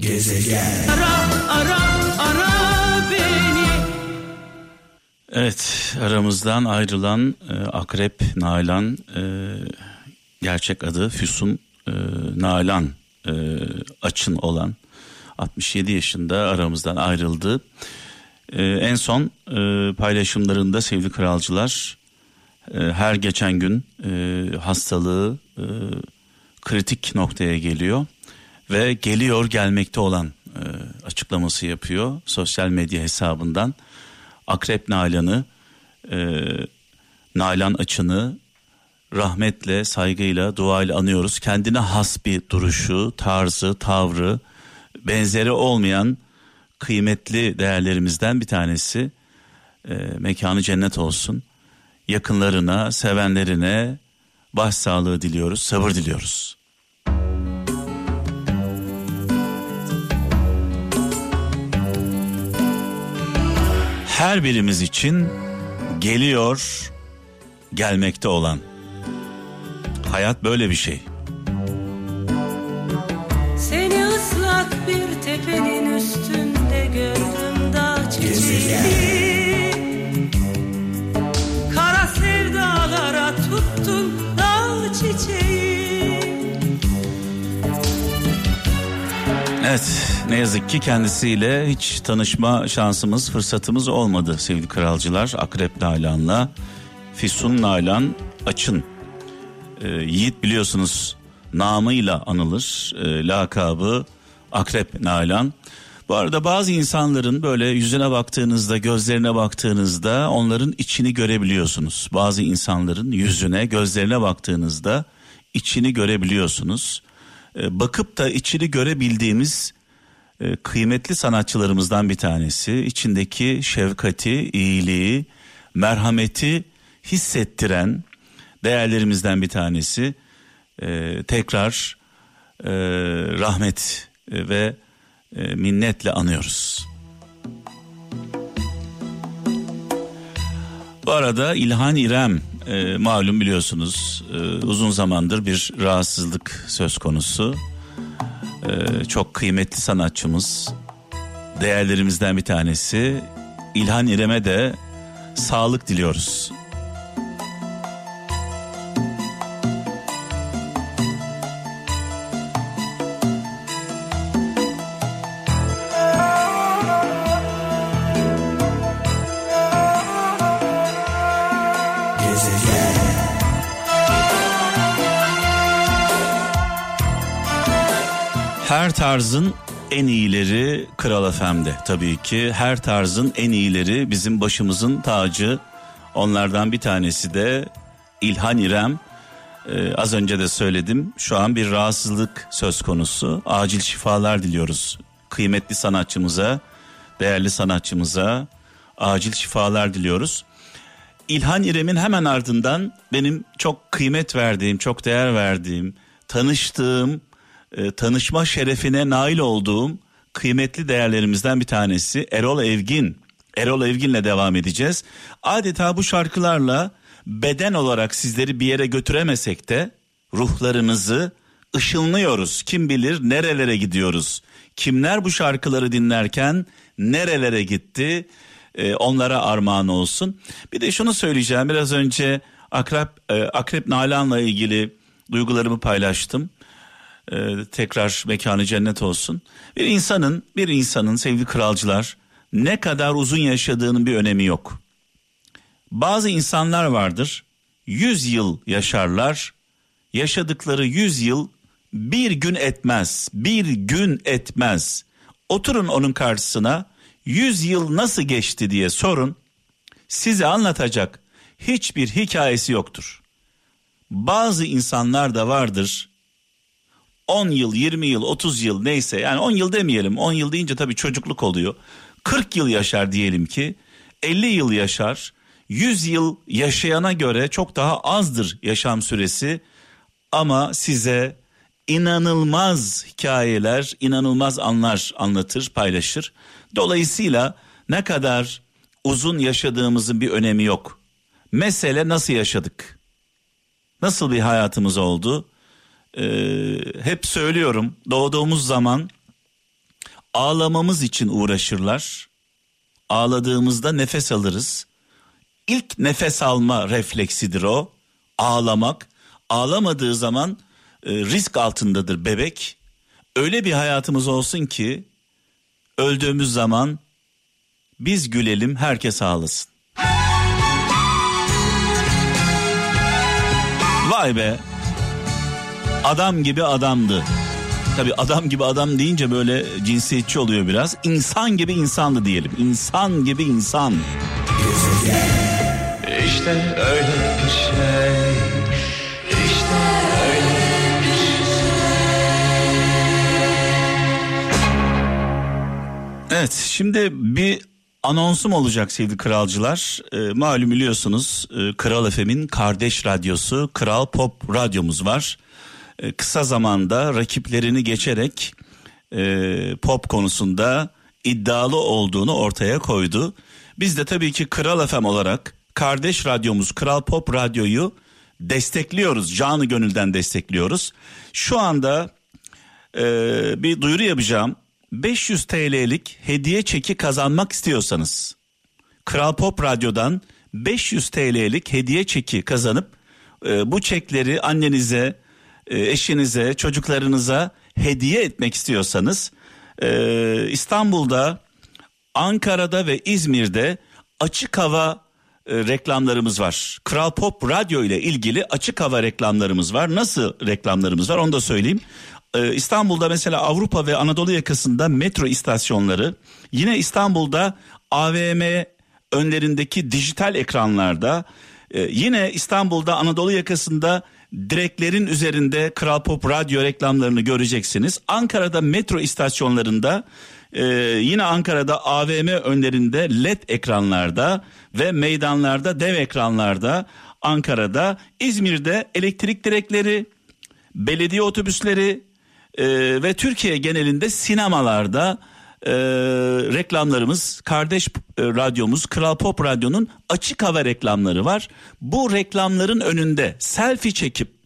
Gezegen. Ara ara ara beni. Evet aramızdan ayrılan e, Akrep Nalan e, gerçek adı Füsun e, Nalan e, Açın olan 67 yaşında aramızdan ayrıldı. E, en son e, paylaşımlarında sevgili kralcılar e, her geçen gün e, hastalığı e, kritik noktaya geliyor ve geliyor gelmekte olan e, açıklaması yapıyor sosyal medya hesabından. Akrep Nalan'ı, e, Nalan Açın'ı rahmetle, saygıyla, duayla anıyoruz. Kendine has bir duruşu, tarzı, tavrı, benzeri olmayan kıymetli değerlerimizden bir tanesi. E, mekanı cennet olsun. Yakınlarına, sevenlerine başsağlığı diliyoruz, sabır diliyoruz. Her birimiz için geliyor, gelmekte olan. Hayat böyle bir şey. Seni ıslak bir tepenin üstünde gördüm dağ çiçeği. Evet ne yazık ki kendisiyle hiç tanışma şansımız, fırsatımız olmadı sevgili kralcılar. Akrep Nalan'la Fisun Nalan Açın. Ee, Yiğit biliyorsunuz namıyla anılır. Ee, lakabı Akrep Nalan. Bu arada bazı insanların böyle yüzüne baktığınızda, gözlerine baktığınızda onların içini görebiliyorsunuz. Bazı insanların yüzüne, gözlerine baktığınızda içini görebiliyorsunuz. Ee, bakıp da içini görebildiğimiz e, kıymetli sanatçılarımızdan bir tanesi. İçindeki şefkati, iyiliği, merhameti hissettiren değerlerimizden bir tanesi. E, tekrar e, rahmet ve e, minnetle anıyoruz. Bu arada İlhan İrem e, malum biliyorsunuz e, uzun zamandır bir rahatsızlık söz konusu. Ee, çok kıymetli sanatçımız, değerlerimizden bir tanesi İlhan İrem'e de sağlık diliyoruz. Her tarzın en iyileri Kral FM'de tabii ki. Her tarzın en iyileri bizim başımızın tacı. Onlardan bir tanesi de İlhan İrem. Ee, az önce de söyledim. Şu an bir rahatsızlık söz konusu. Acil şifalar diliyoruz. Kıymetli sanatçımıza, değerli sanatçımıza acil şifalar diliyoruz. İlhan İrem'in hemen ardından benim çok kıymet verdiğim, çok değer verdiğim, tanıştığım, e, tanışma şerefine nail olduğum kıymetli değerlerimizden bir tanesi Erol Evgin. Erol Evgin'le devam edeceğiz. Adeta bu şarkılarla beden olarak sizleri bir yere götüremesek de ruhlarınızı ışınlıyoruz. Kim bilir nerelere gidiyoruz. Kimler bu şarkıları dinlerken nerelere gitti? Ee, onlara armağan olsun. Bir de şunu söyleyeceğim. Biraz önce Akrep e, Akrep Nalan'la ilgili duygularımı paylaştım e, tekrar mekanı cennet olsun. Bir insanın bir insanın sevgili kralcılar ne kadar uzun yaşadığının bir önemi yok. Bazı insanlar vardır 100 yıl yaşarlar. Yaşadıkları 100 yıl bir gün etmez. Bir gün etmez. Oturun onun karşısına 100 yıl nasıl geçti diye sorun. Size anlatacak hiçbir hikayesi yoktur. Bazı insanlar da vardır 10 yıl, 20 yıl, 30 yıl neyse yani 10 yıl demeyelim. 10 yıl deyince tabii çocukluk oluyor. 40 yıl yaşar diyelim ki 50 yıl yaşar. 100 yıl yaşayana göre çok daha azdır yaşam süresi ama size inanılmaz hikayeler, inanılmaz anlar anlatır, paylaşır. Dolayısıyla ne kadar uzun yaşadığımızın bir önemi yok. Mesele nasıl yaşadık? Nasıl bir hayatımız oldu? E, hep söylüyorum doğduğumuz zaman ağlamamız için uğraşırlar. Ağladığımızda nefes alırız. İlk nefes alma refleksidir o. Ağlamak. Ağlamadığı zaman e, risk altındadır bebek. Öyle bir hayatımız olsun ki öldüğümüz zaman biz gülelim herkes ağlasın. Vay be. Adam gibi adamdı. Tabi adam gibi adam deyince böyle cinsiyetçi oluyor biraz. İnsan gibi insandı diyelim. İnsan gibi insan. İşte öyle bir şey. İşte öyle bir şey. Evet şimdi bir anonsum olacak sevgili kralcılar. E, malum biliyorsunuz e, Kral Efem'in kardeş radyosu Kral Pop radyomuz var. E, kısa zamanda rakiplerini geçerek e, pop konusunda iddialı olduğunu ortaya koydu. Biz de tabii ki Kral FM olarak kardeş radyomuz Kral Pop Radyo'yu destekliyoruz. Canı gönülden destekliyoruz. Şu anda e, bir duyuru yapacağım. 500 TL'lik hediye çeki kazanmak istiyorsanız Kral Pop Radyo'dan 500 TL'lik hediye çeki kazanıp e, bu çekleri annenize, eşinize, çocuklarınıza hediye etmek istiyorsanız e, İstanbul'da, Ankara'da ve İzmir'de açık hava e, reklamlarımız var. Kral Pop Radyo ile ilgili açık hava reklamlarımız var. Nasıl reklamlarımız var onu da söyleyeyim. Ee, İstanbul'da mesela Avrupa ve Anadolu yakasında metro istasyonları, yine İstanbul'da AVM önlerindeki dijital ekranlarda, e, yine İstanbul'da Anadolu yakasında direklerin üzerinde Kral Pop radyo reklamlarını göreceksiniz. Ankara'da metro istasyonlarında ee, yine Ankara'da AVM önlerinde led ekranlarda ve meydanlarda dev ekranlarda Ankara'da İzmir'de elektrik direkleri belediye otobüsleri e, ve Türkiye genelinde sinemalarda e, reklamlarımız kardeş e, radyomuz Kral Pop Radyo'nun açık hava reklamları var. Bu reklamların önünde selfie çekip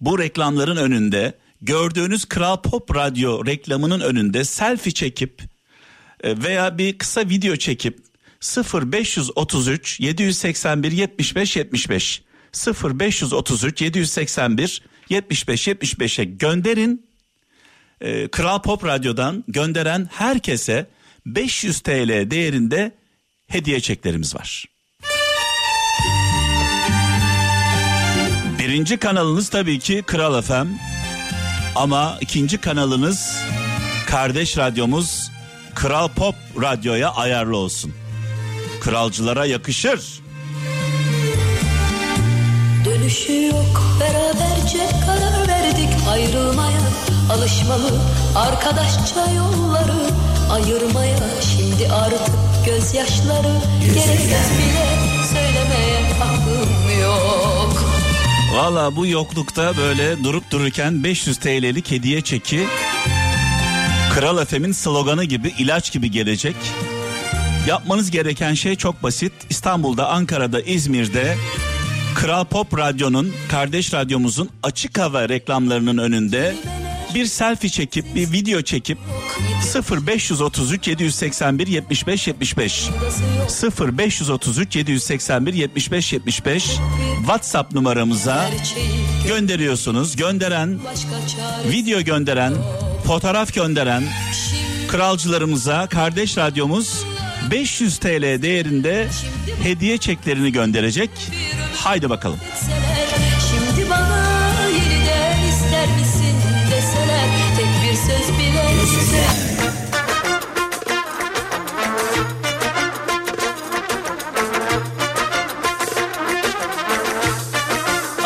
bu reklamların önünde gördüğünüz Kral Pop Radyo reklamının önünde selfie çekip e, veya bir kısa video çekip 0533 781 75 75 0533 781 75 75'e gönderin. Ee, Kral Pop Radyo'dan gönderen herkese 500 TL değerinde hediye çeklerimiz var. Birinci kanalınız tabii ki Kral FM. Ama ikinci kanalınız kardeş radyomuz Kral Pop Radyo'ya ayarlı olsun. Kralcılara yakışır. Dönüşü yok beraberce karar verdik Alışmalı arkadaşça yolları ayırmaya Şimdi artık gözyaşları gerekmez bile söylemeye hakkım yok Valla bu yoklukta böyle durup dururken 500 TL'lik hediye çeki Kral Efem'in sloganı gibi ilaç gibi gelecek. Yapmanız gereken şey çok basit. İstanbul'da, Ankara'da, İzmir'de Kral Pop Radyo'nun, kardeş radyomuzun açık hava reklamlarının önünde bir selfie çekip bir video çekip 0533 781 75 75 0533 781 75 75 WhatsApp numaramıza gönderiyorsunuz. Gönderen, video gönderen, fotoğraf gönderen kralcılarımıza kardeş radyomuz 500 TL değerinde hediye çeklerini gönderecek. Haydi bakalım.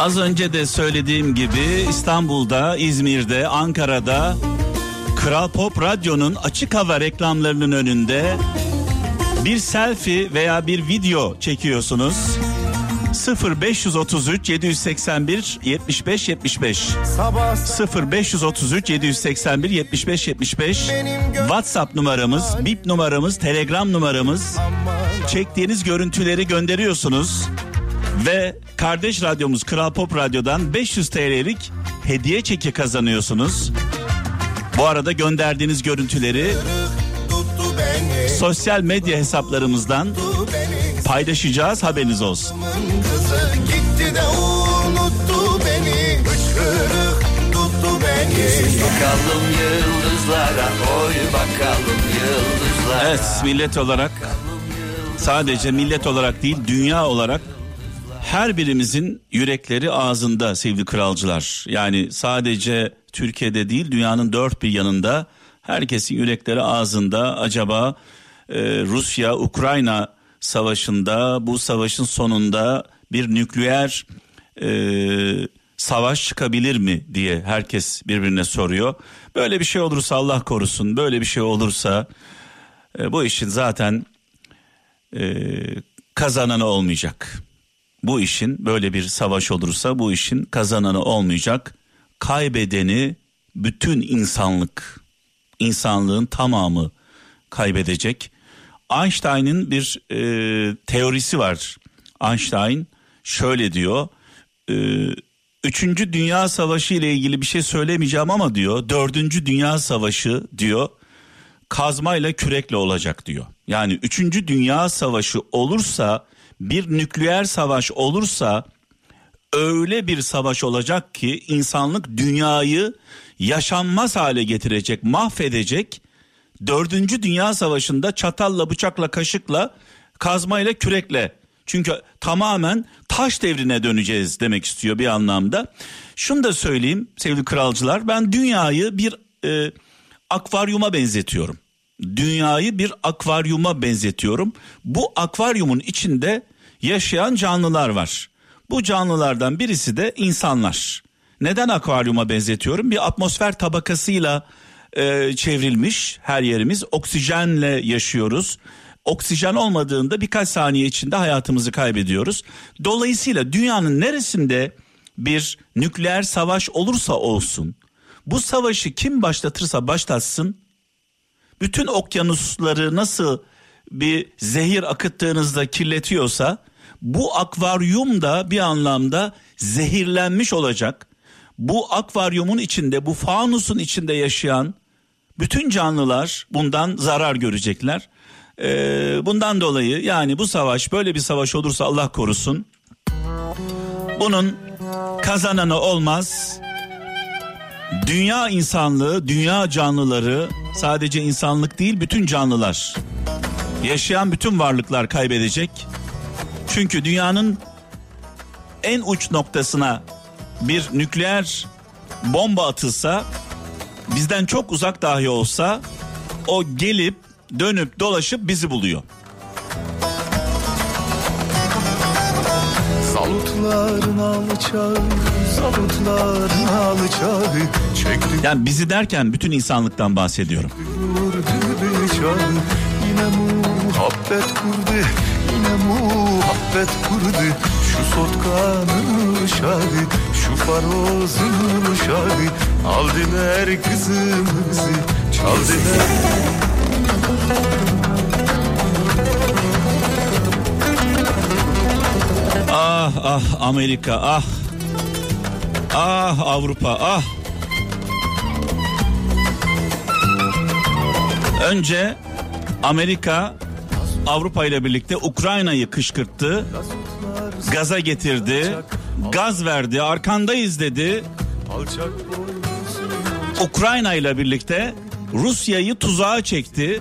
Az önce de söylediğim gibi İstanbul'da, İzmir'de, Ankara'da Kral Pop Radyo'nun açık hava reklamlarının önünde bir selfie veya bir video çekiyorsunuz. 0533 781 75 75 0533 781 75 75 WhatsApp numaramız, bip numaramız, Telegram numaramız. Çektiğiniz görüntüleri gönderiyorsunuz ve kardeş radyomuz Kral Pop Radyo'dan 500 TL'lik hediye çeki kazanıyorsunuz. Bu arada gönderdiğiniz görüntüleri sosyal medya hesaplarımızdan paylaşacağız haberiniz olsun. Evet millet olarak sadece millet olarak değil dünya olarak her birimizin yürekleri ağzında sevgili kralcılar. Yani sadece Türkiye'de değil dünyanın dört bir yanında herkesin yürekleri ağzında acaba e, Rusya Ukrayna savaşında bu savaşın sonunda bir nükleer e, savaş çıkabilir mi diye herkes birbirine soruyor. Böyle bir şey olursa Allah korusun böyle bir şey olursa e, bu işin zaten e, kazananı olmayacak. Bu işin böyle bir savaş olursa bu işin kazananı olmayacak. Kaybedeni bütün insanlık, insanlığın tamamı kaybedecek. Einstein'ın bir e, teorisi var. Einstein şöyle diyor. E, Üçüncü Dünya Savaşı ile ilgili bir şey söylemeyeceğim ama diyor. Dördüncü Dünya Savaşı diyor. Kazmayla kürekle olacak diyor. Yani üçüncü Dünya Savaşı olursa bir nükleer savaş olursa öyle bir savaş olacak ki insanlık dünyayı yaşanmaz hale getirecek, mahvedecek. Dördüncü Dünya Savaşı'nda çatalla, bıçakla, kaşıkla, kazmayla, kürekle. Çünkü tamamen taş devrine döneceğiz demek istiyor bir anlamda. Şunu da söyleyeyim sevgili kralcılar ben dünyayı bir e, akvaryuma benzetiyorum. Dünyayı bir akvaryuma benzetiyorum. Bu akvaryumun içinde yaşayan canlılar var. Bu canlılardan birisi de insanlar. Neden akvaryuma benzetiyorum? Bir atmosfer tabakasıyla e, çevrilmiş her yerimiz. Oksijenle yaşıyoruz. Oksijen olmadığında birkaç saniye içinde hayatımızı kaybediyoruz. Dolayısıyla dünyanın neresinde bir nükleer savaş olursa olsun bu savaşı kim başlatırsa başlatsın bütün okyanusları nasıl bir zehir akıttığınızda kirletiyorsa bu akvaryum da bir anlamda zehirlenmiş olacak. Bu akvaryumun içinde, bu fanusun içinde yaşayan bütün canlılar bundan zarar görecekler. Ee, bundan dolayı yani bu savaş böyle bir savaş olursa Allah korusun. Bunun kazananı olmaz. Dünya insanlığı, dünya canlıları sadece insanlık değil bütün canlılar yaşayan bütün varlıklar kaybedecek. Çünkü dünyanın en uç noktasına bir nükleer bomba atılsa bizden çok uzak dahi olsa o gelip dönüp dolaşıp bizi buluyor. Salutların alçağı, salutların alçağı Yani bizi derken bütün insanlıktan bahsediyorum. Muhabbet kurdu, yine muhabbet kurdu. Şu sotkanın uşağı, şu farozun uşağı. Aldılar kızımızı, çaldılar. Ah ah Amerika ah. Ah Avrupa ah. Önce Amerika Avrupa ile birlikte Ukrayna'yı kışkırttı. Gaza getirdi. Gaz verdi. Arkandayız dedi. Ukrayna ile birlikte Rusya'yı tuzağa çekti.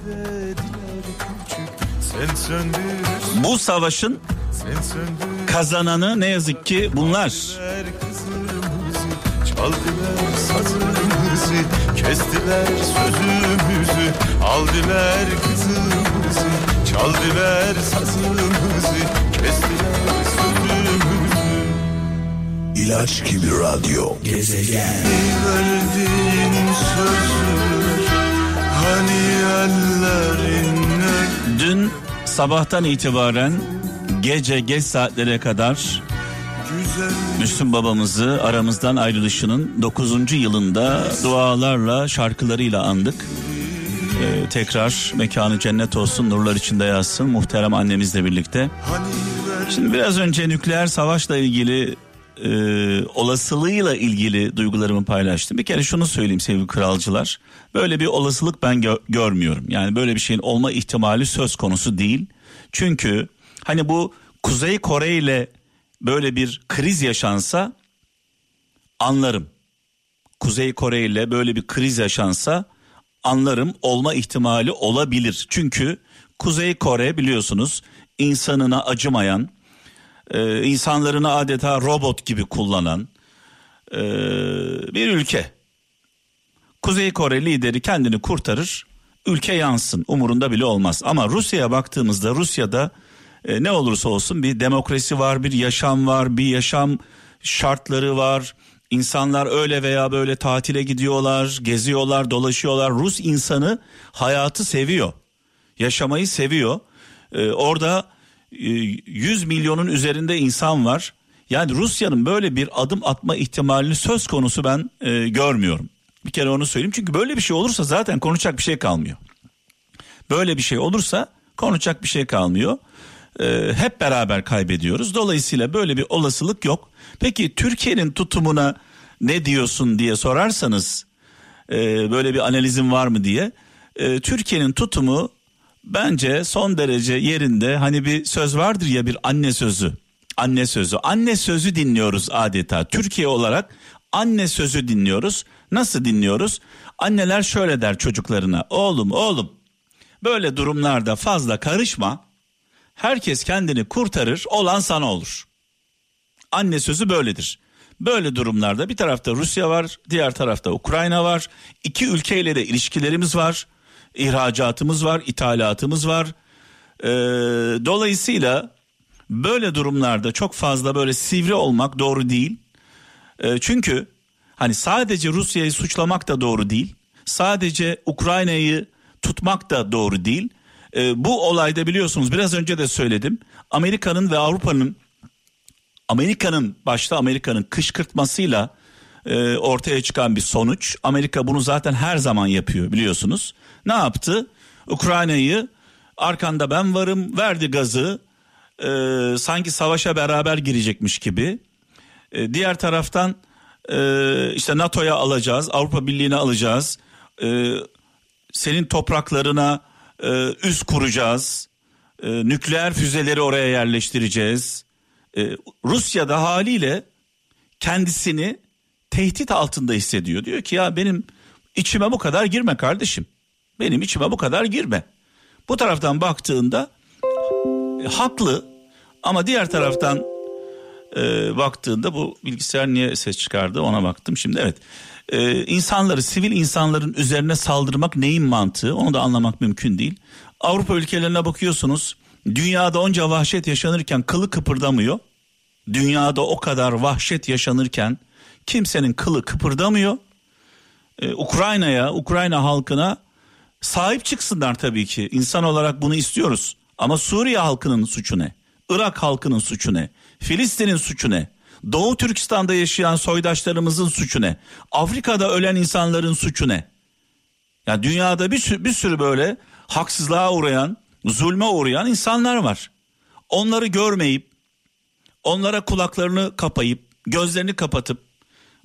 Bu savaşın kazananı ne yazık ki bunlar. Çaldılar sazımızı, kestiler sözümüzü, aldılar kızımızı, çaldılar sazımızı, kestiler sözümüzü. İlaç gibi radyo. Gezegen. Verdiğin sözü, hani ellerine. Dün sabahtan itibaren gece geç saatlere kadar Müslüm babamızı aramızdan ayrılışının 9. yılında dualarla şarkılarıyla andık. Ee, tekrar mekanı cennet olsun nurlar içinde yazsın muhterem annemizle birlikte. Şimdi biraz önce nükleer savaşla ilgili e, olasılığıyla ilgili duygularımı paylaştım. Bir kere şunu söyleyeyim sevgili kralcılar. Böyle bir olasılık ben gö- görmüyorum. Yani böyle bir şeyin olma ihtimali söz konusu değil. Çünkü hani bu Kuzey Kore ile böyle bir kriz yaşansa anlarım. Kuzey Kore ile böyle bir kriz yaşansa anlarım olma ihtimali olabilir. Çünkü Kuzey Kore biliyorsunuz insanına acımayan, e, insanlarını adeta robot gibi kullanan e, bir ülke. Kuzey Kore lideri kendini kurtarır, ülke yansın umurunda bile olmaz. Ama Rusya'ya baktığımızda Rusya'da e, ne olursa olsun bir demokrasi var, bir yaşam var, bir yaşam şartları var. İnsanlar öyle veya böyle tatile gidiyorlar, geziyorlar, dolaşıyorlar. Rus insanı hayatı seviyor. Yaşamayı seviyor. Ee, orada 100 e, milyonun üzerinde insan var. Yani Rusya'nın böyle bir adım atma ihtimalini söz konusu ben e, görmüyorum. Bir kere onu söyleyeyim çünkü böyle bir şey olursa zaten konuşacak bir şey kalmıyor. Böyle bir şey olursa konuşacak bir şey kalmıyor. E, hep beraber kaybediyoruz. Dolayısıyla böyle bir olasılık yok. Peki Türkiye'nin tutumuna ne diyorsun diye sorarsanız e, böyle bir analizin var mı diye. E, Türkiye'nin tutumu bence son derece yerinde. Hani bir söz vardır ya bir anne sözü. Anne sözü. Anne sözü dinliyoruz adeta. Türkiye olarak anne sözü dinliyoruz. Nasıl dinliyoruz? Anneler şöyle der çocuklarına. Oğlum oğlum böyle durumlarda fazla karışma. Herkes kendini kurtarır olan sana olur. Anne sözü böyledir. Böyle durumlarda bir tarafta Rusya var, diğer tarafta Ukrayna var. İki ülkeyle de ilişkilerimiz var. İhracatımız var, ithalatımız var. Ee, dolayısıyla böyle durumlarda çok fazla böyle sivri olmak doğru değil. Ee, çünkü hani sadece Rusya'yı suçlamak da doğru değil. Sadece Ukrayna'yı tutmak da doğru değil. Ee, bu olayda biliyorsunuz biraz önce de söyledim. Amerika'nın ve Avrupa'nın Amerika'nın başta Amerika'nın kışkırtmasıyla e, ortaya çıkan bir sonuç. Amerika bunu zaten her zaman yapıyor biliyorsunuz. Ne yaptı? Ukrayna'yı arkanda ben varım verdi gazı. E, sanki savaşa beraber girecekmiş gibi. E, diğer taraftan e, işte NATO'ya alacağız, Avrupa Birliği'ne alacağız. E, senin topraklarına e, kuracağız. E, nükleer füzeleri oraya yerleştireceğiz e, Rusya'da haliyle kendisini tehdit altında hissediyor. Diyor ki ya benim içime bu kadar girme kardeşim. Benim içime bu kadar girme. Bu taraftan baktığında e, haklı ama diğer taraftan e, baktığında bu bilgisayar niye ses çıkardı ona baktım şimdi evet. E, insanları sivil insanların üzerine saldırmak neyin mantığı onu da anlamak mümkün değil. Avrupa ülkelerine bakıyorsunuz Dünyada onca vahşet yaşanırken kılı kıpırdamıyor. Dünyada o kadar vahşet yaşanırken kimsenin kılı kıpırdamıyor. Ee, Ukrayna'ya, Ukrayna halkına sahip çıksınlar tabii ki. İnsan olarak bunu istiyoruz. Ama Suriye halkının suçu ne? Irak halkının suçu ne? Filistin'in suçu ne? Doğu Türkistan'da yaşayan soydaşlarımızın suçu ne? Afrika'da ölen insanların suçu ne? Ya dünyada bir sürü, bir sürü böyle haksızlığa uğrayan, zulme uğrayan insanlar var. Onları görmeyip, onlara kulaklarını kapayıp, gözlerini kapatıp,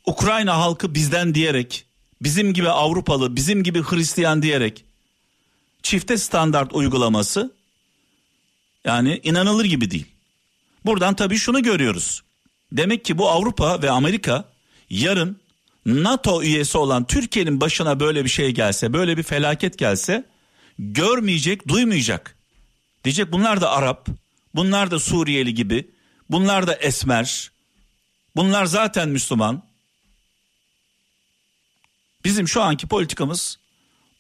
Ukrayna halkı bizden diyerek, bizim gibi Avrupalı, bizim gibi Hristiyan diyerek, çifte standart uygulaması, yani inanılır gibi değil. Buradan tabii şunu görüyoruz. Demek ki bu Avrupa ve Amerika yarın NATO üyesi olan Türkiye'nin başına böyle bir şey gelse, böyle bir felaket gelse görmeyecek, duymayacak. Diyecek bunlar da Arap, bunlar da Suriyeli gibi, bunlar da Esmer, bunlar zaten Müslüman. Bizim şu anki politikamız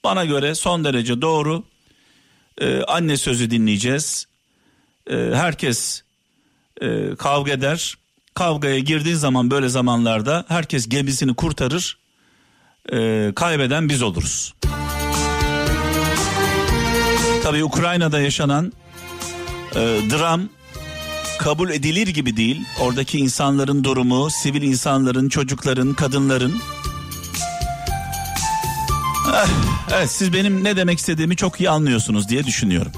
bana göre son derece doğru. Ee, anne sözü dinleyeceğiz. Ee, herkes e, kavga eder. Kavgaya girdiği zaman böyle zamanlarda herkes gemisini kurtarır. Ee, kaybeden biz oluruz. Tabii Ukrayna'da yaşanan e, dram kabul edilir gibi değil. Oradaki insanların durumu, sivil insanların, çocukların, kadınların. Eh, evet siz benim ne demek istediğimi çok iyi anlıyorsunuz diye düşünüyorum.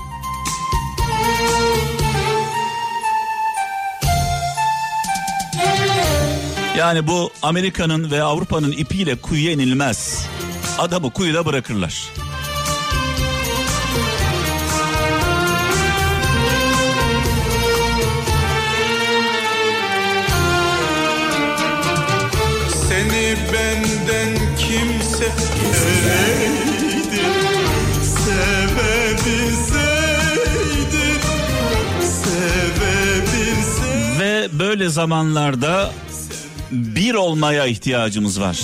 Yani bu Amerika'nın ve Avrupa'nın ipiyle kuyuya inilmez. Adamı kuyuda bırakırlar. Seni benden kimse Ve böyle zamanlarda bir olmaya ihtiyacımız var.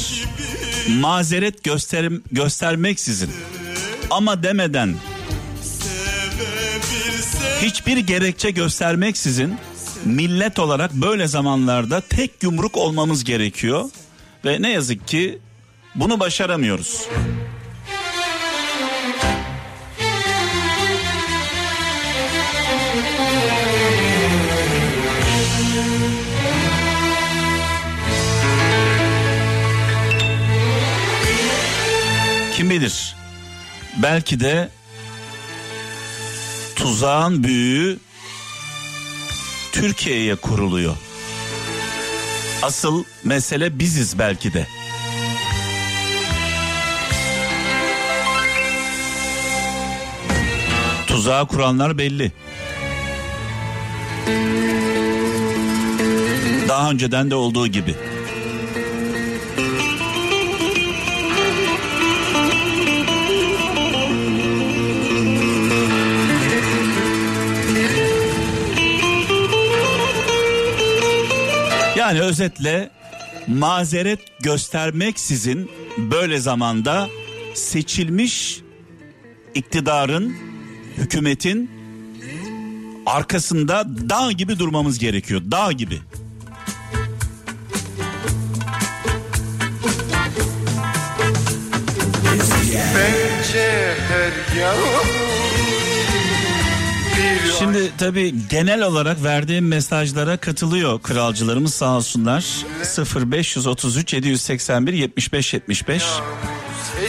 Mazeret göster göstermeksizin ama demeden hiçbir gerekçe göstermeksizin millet olarak böyle zamanlarda tek yumruk olmamız gerekiyor ve ne yazık ki bunu başaramıyoruz. Kim bilir? Belki de tuzağın büyüğü Türkiye'ye kuruluyor. Asıl mesele biziz belki de. Tuzağı kuranlar belli. Daha önceden de olduğu gibi. Yani özetle mazeret göstermeksizin böyle zamanda seçilmiş iktidarın, hükümetin arkasında dağ gibi durmamız gerekiyor. Dağ gibi. Bence her bir Şimdi tabii genel olarak verdiğim mesajlara katılıyor kralcılarımız sağ olsunlar. 0533 781 75 75.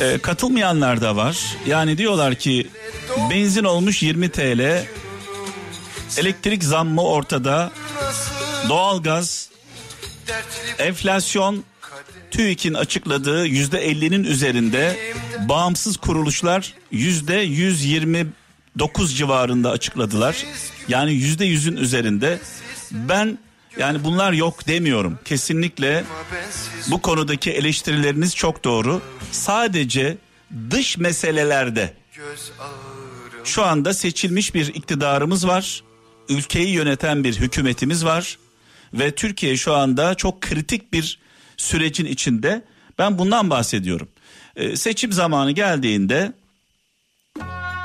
Ee, katılmayanlar da var. Yani diyorlar ki benzin olmuş 20 TL. Elektrik zammı ortada. Doğalgaz, enflasyon TÜİK'in açıkladığı yüzde 50'nin üzerinde bağımsız kuruluşlar yüzde 129 civarında açıkladılar. Yani yüzde yüzün üzerinde. Ben yani bunlar yok demiyorum. Kesinlikle bu konudaki eleştirileriniz çok doğru. Sadece dış meselelerde şu anda seçilmiş bir iktidarımız var. Ülkeyi yöneten bir hükümetimiz var. Ve Türkiye şu anda çok kritik bir sürecin içinde. Ben bundan bahsediyorum. Ee, seçim zamanı geldiğinde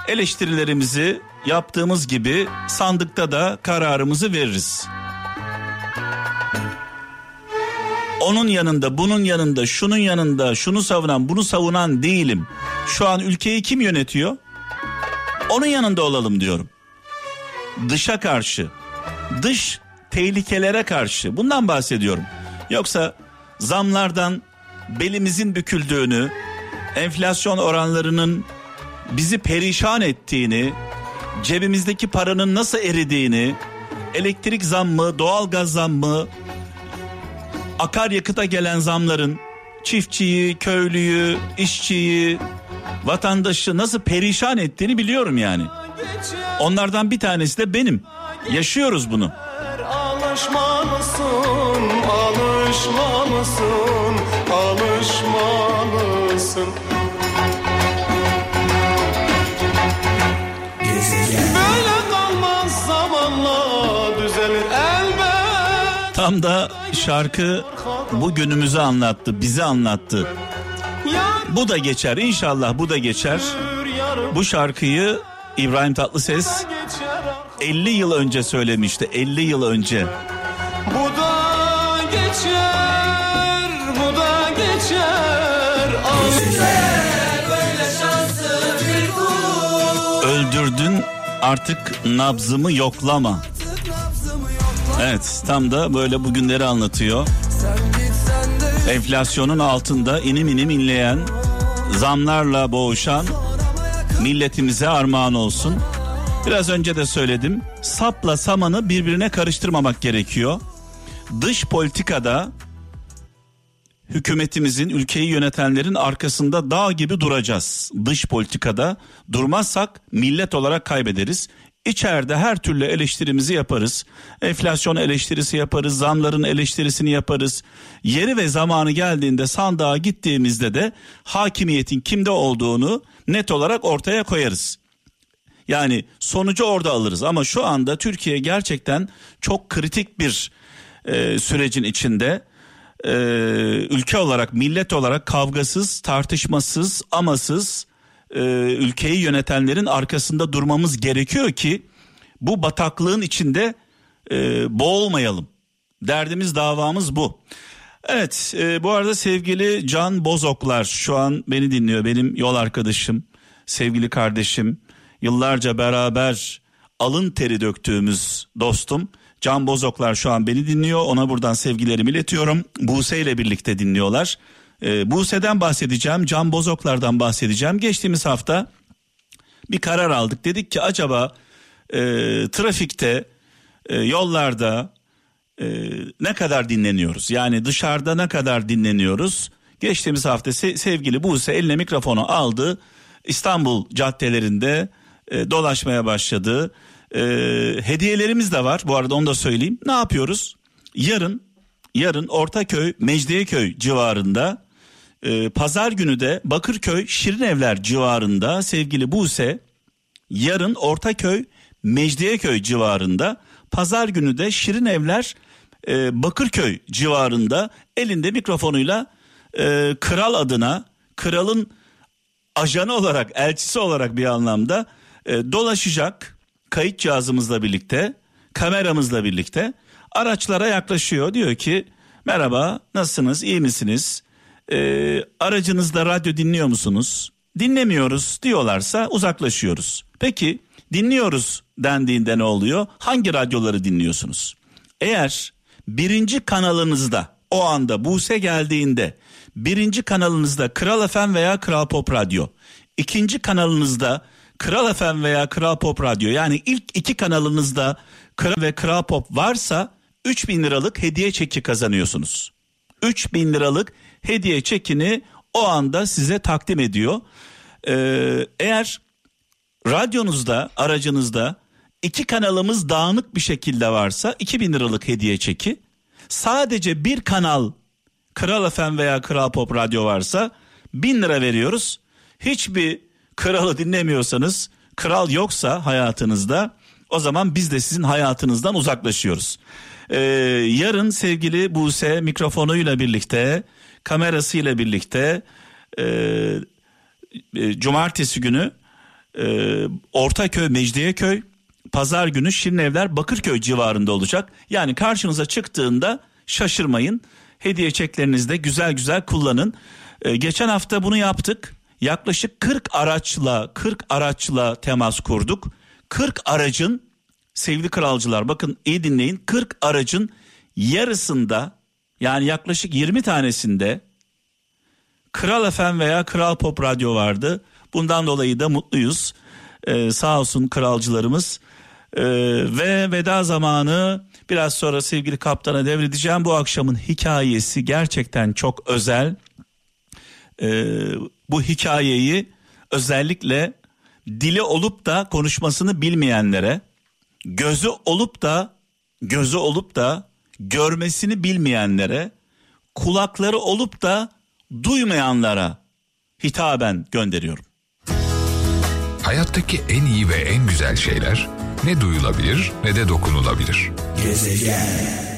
eleştirilerimizi yaptığımız gibi sandıkta da kararımızı veririz. Onun yanında, bunun yanında, şunun yanında, şunu savunan, bunu savunan değilim. Şu an ülkeyi kim yönetiyor? Onun yanında olalım diyorum. Dışa karşı, dış tehlikelere karşı bundan bahsediyorum. Yoksa zamlardan belimizin büküldüğünü, enflasyon oranlarının bizi perişan ettiğini, cebimizdeki paranın nasıl eridiğini, elektrik zammı, doğalgaz zammı, akaryakıta gelen zamların çiftçiyi, köylüyü, işçiyi, vatandaşı nasıl perişan ettiğini biliyorum yani. Onlardan bir tanesi de benim. Yaşıyoruz bunu. Alışmalısın, alışmalısın, alışmalısın. Tam da şarkı bu günümüzü anlattı, bizi anlattı. Bu da geçer inşallah bu da geçer. Bu şarkıyı İbrahim Tatlıses geçer. 50 yıl önce söylemişti. 50 yıl önce. Bu da geçer, bu da geçer. Öldürdün artık nabzımı yoklama. Evet tam da böyle bugünleri anlatıyor. Enflasyonun altında inim inim inleyen, zamlarla boğuşan milletimize armağan olsun. Biraz önce de söyledim. Sapla samanı birbirine karıştırmamak gerekiyor. Dış politikada hükümetimizin, ülkeyi yönetenlerin arkasında dağ gibi duracağız. Dış politikada durmazsak millet olarak kaybederiz. İçeride her türlü eleştirimizi yaparız. Enflasyon eleştirisi yaparız, zamların eleştirisini yaparız. Yeri ve zamanı geldiğinde sandığa gittiğimizde de hakimiyetin kimde olduğunu net olarak ortaya koyarız. Yani sonucu orada alırız ama şu anda Türkiye gerçekten çok kritik bir e, sürecin içinde. E, ülke olarak, millet olarak kavgasız, tartışmasız, amasız e, ülkeyi yönetenlerin arkasında durmamız gerekiyor ki bu bataklığın içinde e, boğulmayalım. Derdimiz davamız bu. Evet e, bu arada sevgili Can Bozoklar şu an beni dinliyor. Benim yol arkadaşım sevgili kardeşim. Yıllarca beraber alın teri döktüğümüz dostum. Can Bozoklar şu an beni dinliyor. Ona buradan sevgilerimi iletiyorum. Buse ile birlikte dinliyorlar ee, Buse'den bahsedeceğim Can Bozoklar'dan bahsedeceğim geçtiğimiz hafta bir karar aldık dedik ki acaba e, trafikte e, yollarda e, ne kadar dinleniyoruz? Yani dışarıda ne kadar dinleniyoruz? Geçtiğimiz hafta se- sevgili Buse eline mikrofonu aldı. İstanbul caddelerinde e, dolaşmaya başladı. E, hediyelerimiz de var bu arada onu da söyleyeyim. Ne yapıyoruz? Yarın yarın Ortaköy Mecidiyeköy civarında e, pazar günü de Bakırköy Şirinevler civarında sevgili Buse yarın Ortaköy Mecidiyeköy civarında pazar günü de Şirin Evler e, Bakırköy civarında elinde mikrofonuyla e, kral adına kralın ajanı olarak elçisi olarak bir anlamda e, dolaşacak kayıt cihazımızla birlikte kameramızla birlikte araçlara yaklaşıyor. Diyor ki merhaba nasılsınız iyi misiniz e, aracınızda radyo dinliyor musunuz dinlemiyoruz diyorlarsa uzaklaşıyoruz peki dinliyoruz dendiğinde ne oluyor? Hangi radyoları dinliyorsunuz? Eğer birinci kanalınızda o anda Buse geldiğinde birinci kanalınızda Kral FM veya Kral Pop Radyo, ikinci kanalınızda Kral FM veya Kral Pop Radyo yani ilk iki kanalınızda Kral ve Kral Pop varsa 3000 liralık hediye çeki kazanıyorsunuz. 3000 liralık hediye çekini o anda size takdim ediyor. Ee, eğer radyonuzda, aracınızda iki kanalımız dağınık bir şekilde varsa 2000 liralık hediye çeki. Sadece bir kanal Kral FM veya Kral Pop Radyo varsa 1000 lira veriyoruz. Hiçbir kralı dinlemiyorsanız, kral yoksa hayatınızda o zaman biz de sizin hayatınızdan uzaklaşıyoruz. Ee, yarın sevgili Buse mikrofonuyla birlikte, kamerasıyla birlikte e, e, cumartesi günü e, Ortaköy, Mecidiyeköy, Pazar günü Şirinevler Bakırköy civarında olacak. Yani karşınıza çıktığında şaşırmayın. Hediye çeklerinizde güzel güzel kullanın. E, geçen hafta bunu yaptık. Yaklaşık 40 araçla 40 araçla temas kurduk. 40 aracın sevgili kralcılar bakın iyi dinleyin 40 aracın yarısında yani yaklaşık 20 tanesinde Kral FM veya Kral Pop Radyo vardı. Bundan dolayı da mutluyuz. Ee, sağ olsun kralcılarımız. Ee, ve veda zamanı biraz sonra sevgili kaptana devredeceğim. Bu akşamın hikayesi gerçekten çok özel. Ee, bu hikayeyi özellikle dili olup da konuşmasını bilmeyenlere, gözü olup da gözü olup da görmesini bilmeyenlere, kulakları olup da duymayanlara hitaben gönderiyorum. Hayattaki en iyi ve en güzel şeyler ne duyulabilir ne de dokunulabilir. Gezegen